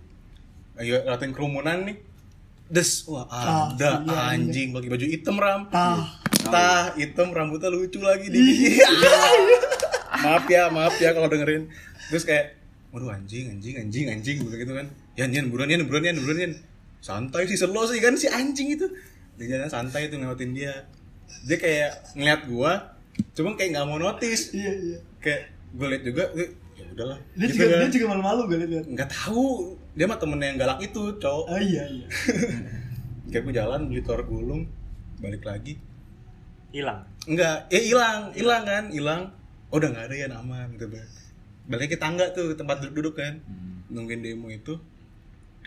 lagi latihan kerumunan nih des wah Ah, ada iya, iya. anjing pakai baju hitam ram Tah. Tah hitam rambutnya lucu lagi di maaf ya maaf ya kalau dengerin. Terus kayak waduh anjing anjing anjing anjing begitu kan. Yan yan buruan yan buruan yan buruan yan. Santai sih selo sih kan si anjing itu. Dia jalan santai tuh ngelewatin dia. Dia kayak ngeliat gua cuma kayak nggak mau notice. Iya, iya. kayak gue liat juga eh, ya udahlah. Dia gitu juga kan. dia juga malu-malu gue lihat. nggak tahu dia mah temennya yang galak itu cowok. Oh iya iya. kayak gue jalan beli telur gulung balik lagi hilang? Enggak. Eh hilang. Hilang kan? Hilang. Oh, udah nggak ada ya aman gitu balik ke tangga tuh tempat duduk-duduk kan. Nungguin demo itu.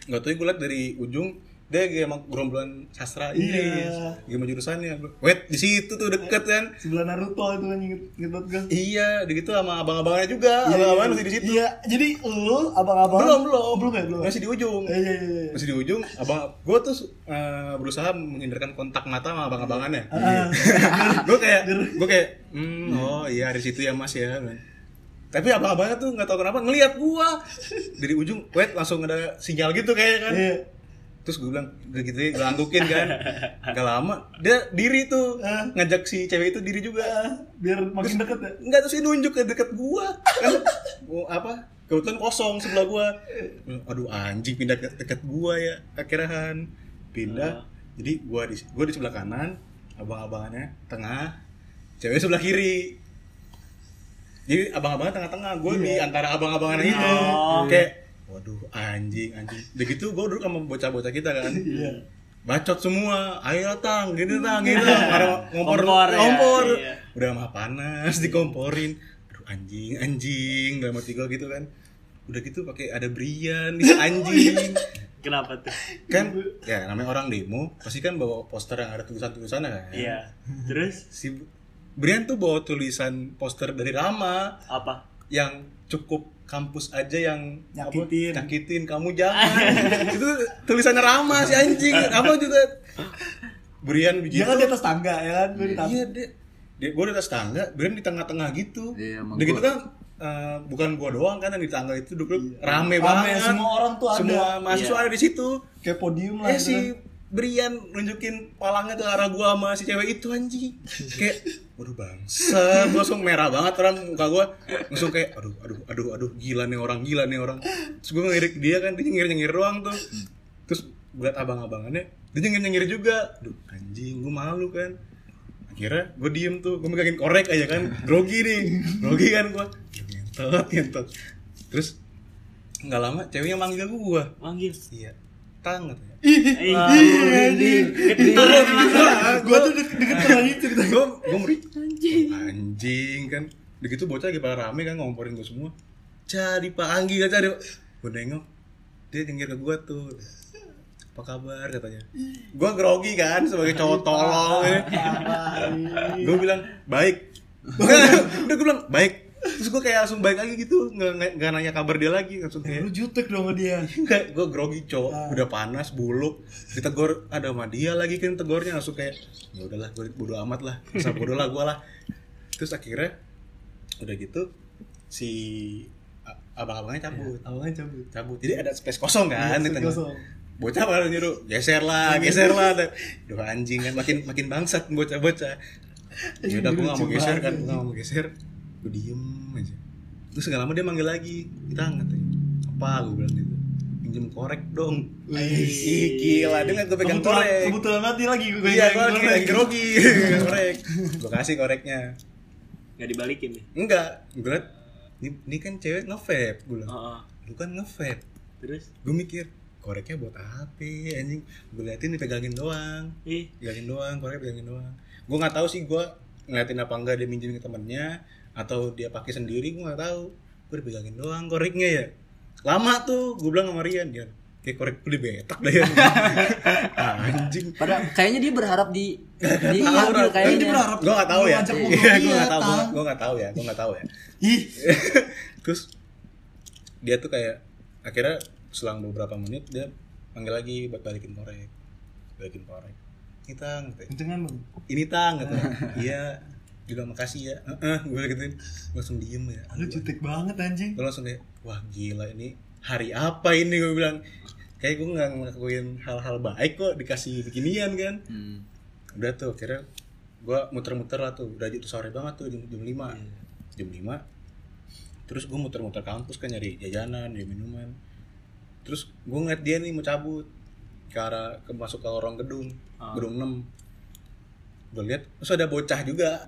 Nggak tahu gue liat dari ujung dia kayak emang gerombolan sastra Inggris Iya. gimana jurusannya. Wait di situ tuh deket kan. Sebelah Naruto itu kan inget inget banget gue. iya di gitu sama abang-abangnya juga. Iya, abang-abangan iya. masih di situ. Iya, jadi lu abang-abang belum belum. Oh, belum ya, belum. masih di ujung. Eh, iya iya iya. masih di ujung. Abang gue tuh eh, berusaha menghindarkan kontak mata sama abang-abangannya. Ah, gue kayak gue kayak hmm, oh iya di situ ya mas ya. Tapi abang-abangnya tuh nggak tahu kenapa ngelihat gua. Dari ujung wait langsung ada sinyal gitu kayak kan. Iya. Terus gue bilang gitu gue anggukin kan. Gak lama dia diri tuh Ah. ngajak si cewek itu diri juga. Ah, biar makin deket ya. Enggak terus dia nunjuk ke deket gua kan? Gua apa? Kebetulan kosong sebelah gua. Aduh anjing pindah ke deket gua ya akhirahan. Pindah jadi gua di gua di sebelah kanan abang-abangannya tengah cewek sebelah kiri. Jadi abang-abangnya tengah-tengah gua di antara abang-abangannya itu. Oh. kayak waduh anjing anjing. Begitu gua duduk sama bocah-bocah kita kan. Iya. bacot semua. Ayo tang gini tang gini tang. Ada ngompor Kompor ya, ngompor. Iya. udah mah panas dikomporin. Aduh anjing anjing dalam hati gua gitu kan. Udah gitu pakai ada Brian si anjing. kenapa tuh? Kan ya namanya orang demo pasti kan bawa poster yang ada tulisan-tulisannya kan. Iya. Terus? Si Brian tuh bawa tulisan poster dari Rama. Apa? Yang cukup kampus aja yang apa, Nyakitin. nyakitin kamu jangan. Itu tulisannya Rama si anjing. Rama juga? Brian Dia begitu. kan di atas tangga ya kan, iya dia. Dia gue di atas tangga Brian di tengah-tengah gitu. Iya, udah gitu kan eh, bukan gua doang kan yang di tangga itu duduk rame, Rame, banget. semua orang tuh ada. semua mahasiswa Iya. ada di situ. Kayak podium lah eh gitu si kan. Brian nunjukin palangnya ke arah gua sama si cewek itu anjing. Kayak waduh bangsa. Gua langsung merah banget orang muka gua. Langsung kayak aduh aduh aduh aduh gila nih orang gila nih orang. Terus gua ngelirik dia kan dia nyengir nyengir doang tuh. Terus gua liat abang-abangannya dia nyengir nyengir juga. Aduh anjing gua malu kan. Akhirnya gue diem tuh gue megangin korek aja kan. Grogi nih grogi kan gue ngentot ngentot. Terus nggak lama ceweknya manggil gua. Manggil. iya tang katanya Eh, Gua tuh deket lagi cerita. gue gue meri. Anjing. Kan. Begitu bocah lagi pada rame kan ngomporin gue semua. Cari pak Anggi kan cari. Gue nengok. Dia nyengir ke gue tuh. Apa kabar katanya. Gue grogi kan sebagai cowok tolol ya. gue bilang baik. Udah gue bilang baik terus gue kayak langsung baik lagi gitu nggak nanya kabar dia lagi langsung Lu kayak jutek dong sama dia. Enggak, gue grogi cowok, udah panas, buluk, ditegur ada sama dia lagi kan tegurnya langsung kayak ya udahlah gue bodo amat lah, masa bodo lah gue lah. Terus akhirnya udah gitu si abang-abangnya cabut, Awalnya cabut. cabut. Jadi ada space kosong kan di Space tengah. kosong. Bocah baru nyuruh geser lah, geser lah. Duh anjing kan makin makin bangsat bocah-bocah. Ya udah gue gak mau Lucu geser kan, gue gak mau geser. Gue diem aja. Terus gak lama dia manggil lagi, kita katanya. Apa gue bilang gitu. Pinjem korek dong. Ih gila, dia nggak gue pegang Kebetulan- korek. Kebetulan banget dia lagi gue Iya, gue lagi lagi grogi, korek. Gue kasih koreknya. Nggak dibalikin ya? Enggak, gue liat, ini, ini kan cewek nge-vape, gue bilang. Oh, oh. Lu kan nge-vape. Terus? Gue mikir, koreknya buat apa anjing. Gue liatin dipegangin doang. Ih, pegangin doang koreknya pegangin doang gue nggak tahu sih gue ngeliatin apa enggak dia minjemin ke temennya atau dia pakai sendiri gue nggak tahu. Gue dipegangin doang koreknya ya. Lama tuh gue bilang sama Rian dia kayak korek gue betak dah ya anjing. Padahal kayaknya dia berharap di di ambil kayaknya. Dia berharap gue nggak tahu ya. Iya, gue nggak tahu gue nggak tahu ya gue nggak tahu ya. Ih, terus dia tuh kayak akhirnya selang beberapa menit dia panggil lagi buat balikin korek. Balikin korek. Ini tang lu. ini tang katanya. Iya juga makasih ya. Heeh, gue gituin langsung diem ya. Lu jutek banget anjing. gue langsung kayak wah gila ini hari apa ini? Gue bilang. Kayak gue nggak ngelakuin hal-hal baik kok dikasih beginian kan? Hmm. udah tuh akhirnya gue muter-muter lah tuh. Udah itu sore banget tuh jam jam lima. Jam lima. Terus gue muter-muter kampus kan nyari jajanan nyari minuman. Terus gue ngeliat dia nih mau cabut. Ke arah ke masuk ke lorong gedung Ah. gedung 6 gue lihat terus ada bocah juga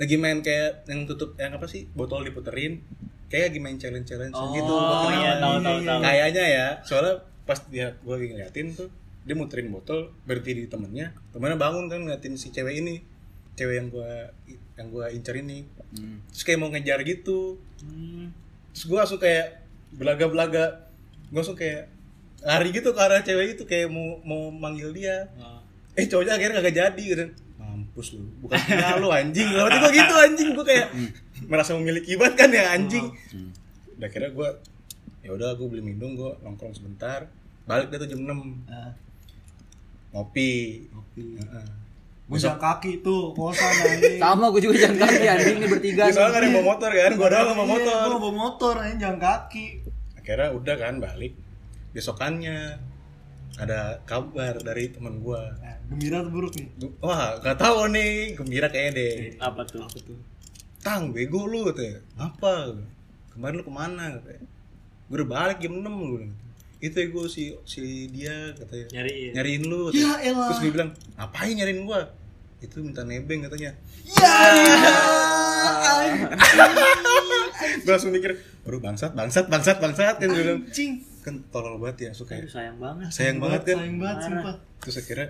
lagi main kayak yang tutup yang apa sih botol diputerin kayak lagi main challenge challenge Oh, gitu kenal. iya, tahu, tahu, tahu. kayaknya ya soalnya pas dia gue lagi ngeliatin tuh dia muterin botol berhenti di temennya temennya bangun kan ngeliatin si cewek ini cewek yang gue yang gue incer ini Hmm. terus kayak mau ngejar gitu Hmm. terus gue langsung kayak belaga-belaga gue langsung kayak lari gitu ke arah cewek itu kayak mau mau manggil dia Oh. eh cowoknya akhirnya kagak jadi kan mampus lu bukan punya lu anjing. Berarti gue gitu anjing. Gue kayak merasa memiliki banget kan ya anjing. Hmm. udah kira gue ya udah gue beli minum gue nongkrong sebentar. Balik dia tuh jam 6 Nah, ngopi. Kopi. Heeh. Gue jalan kaki tuh, kosan anjing. Sama gue juga jalan kaki anjing. Ini bertiga. Ya, soalnya gak ada yang bawa motor kan. Gue doang sama motor. Gue bawa motor anjing jalan kaki. akhirnya udah kan balik. Besokannya ada kabar dari teman gue Nah, gembira atau buruk nih? wah gak tahu nih gembira kayaknya deh Apa tuh? Apa tuh? tang bego lu katanya apa kemarin lu ke mana katanya gue udah balik jam 6 lu itu ya gue si si dia katanya Nyariin. nyariin lu Ya katanya. elah. terus dia bilang ngapain nyariin gua itu minta nebeng katanya Ya, gue langsung mikir baru bangsat bangsat bangsat bangsat kan gue bilang anjing. Kan tolol banget ya suka Aduh, sayang banget. sayang banget kan Sayang banget sumpah. terus akhirnya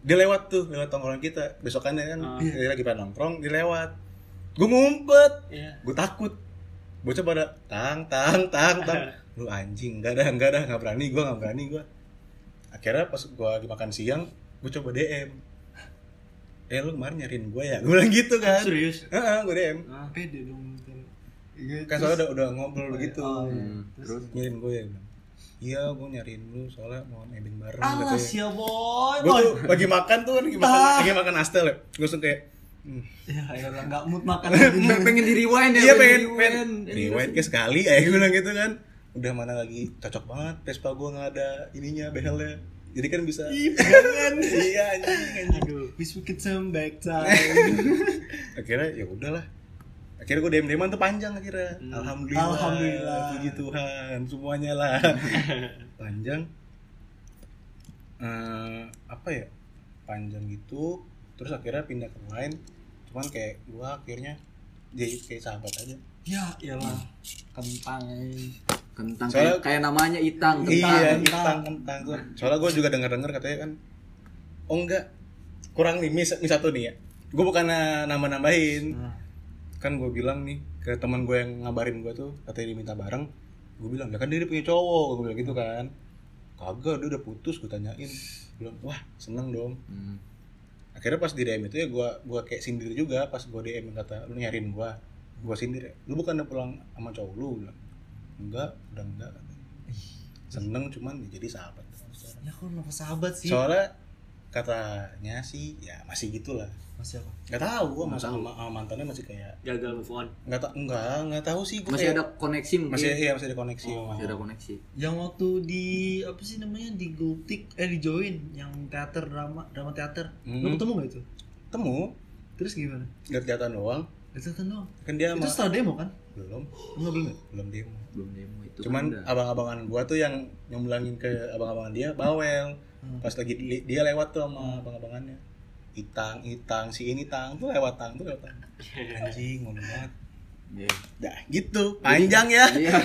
dia lewat tuh lewat tongkrongan kita besokannya kan Ah. dia lagi pada nongkrong dia lewat gue ngumpet Iya. gue takut bocah pada tang tang tang tang lu anjing enggak dah enggak dah nggak berani gue nggak berani gue akhirnya pas gue lagi makan siang gue coba dm eh lu kemarin nyariin gue ya gue bilang gitu kan Serius? Heeh, gue dm Ah. Pede dong. Iya, kan soalnya udah, udah ngobrol begitu Oh, iya. Hmm. terus nyariin gue ya iya gue nyariin lu soalnya mau nebeng bareng Alas katanya ya boy. gue tuh lagi makan tuh lagi makan lagi makan astel ya gue langsung kayak hmm, Ya, elah nggak mood makan. Pengen pengen di rewind ya. iya pengen pengen rewind. rewind kayak sekali ya gue bilang gitu kan udah mana lagi cocok banget Vespa gue nggak ada ininya behelnya jadi kan bisa iya anjing Aduh, wish we could turn back time. akhirnya ya udahlah akhirnya gue dem deman tuh panjang akhirnya alhamdulillah Alhamdulillah. puji Tuhan semuanya lah panjang Eh, apa ya panjang gitu terus akhirnya pindah ke lain cuman kayak gue akhirnya jadi kayak sahabat aja ya, iyalah. Kentang. Kentang Soalnya- kayak, kayak namanya Itang, kentang. iya kentang. kentang kentang soalnya gue juga denger dengar katanya kan oh enggak kurang nih mis, mis satu nih ya gue bukan nambah nambahin Nah. Kan gue bilang nih ke teman gue yang ngabarin gue tuh katanya dia minta bareng gue bilang ya kan dia punya cowok gue bilang gitu kan. Kagak dia udah putus gue tanyain. Bilang wah seneng dong. Hmm. akhirnya pas di DM itu ya gue gua kayak sindir juga pas gue DM yang kata lu nyariin gue gue sindir lu bukan pulang sama cowok lu? Bilang enggak udah enggak seneng cuman ya jadi sahabat. Ya kok kenapa sahabat sih? soalnya katanya sih ya masih gitulah Masih apa? nggak tahu gue Nggak masih sama, sama mantannya masih kayak gagal move on nggak tahu enggak nggak tahu sih gua Masih kayak- ada koneksi mungkin. masih iya masih ada koneksi Oh, Masih ada koneksi. Yang waktu di apa sih namanya di Gultik eh di Join yang teater drama drama teater. Lu Hmm. ketemu gak itu? temu Terus gimana? lihat-lihatan doang Itu kan doang. kan dia Itu sama setelah demo kan? belum Enggak belum ya? belum demo Belum demo itu. cuman kan abang-abangan gua tuh yang nyemblangin ke abang-abangan dia bawel Hmm. pas lagi dia lewat tuh sama abang-abangannya itang itang si ini tang tuh lewat tang tuh lewat tang anjing mau banget Iya. dah gitu panjang ya Iya.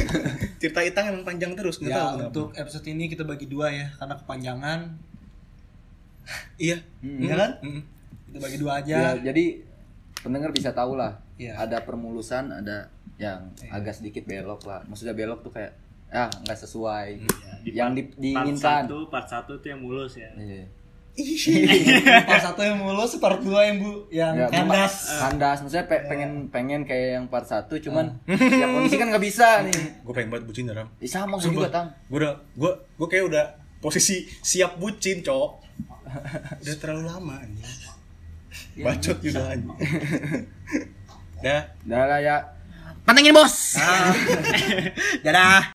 cerita itang emang panjang terus nggak Ya tahu kenapa. untuk episode ini kita bagi dua ya karena kepanjangan. iya Hmm. Ya kan? Mm-mm. Kita bagi dua Ya, aja. jadi pendengar bisa tahu lah. Iya. Ada permulusan, ada yang agak sedikit belok lah. Maksudnya belok tuh kayak ah nggak sesuai. Di yang di- diinginkan. part satu part satu tuh yang mulus ya Iya. Part satu yang mulus, part dua yang bu yang Ya, kandas. kandas. Maksudnya pe- pengen pengen kayak yang part satu cuman ya kondisi kan nggak bisa nih. Gue pengen banget bucin dalam Ih, sama gue juga tang. Gue udah gue gue kayak udah posisi siap bucin cowok. Udah terlalu lama anjing. Bacot juga anjing. Dah. Udah lah ya. Pantengin bos. Dadah.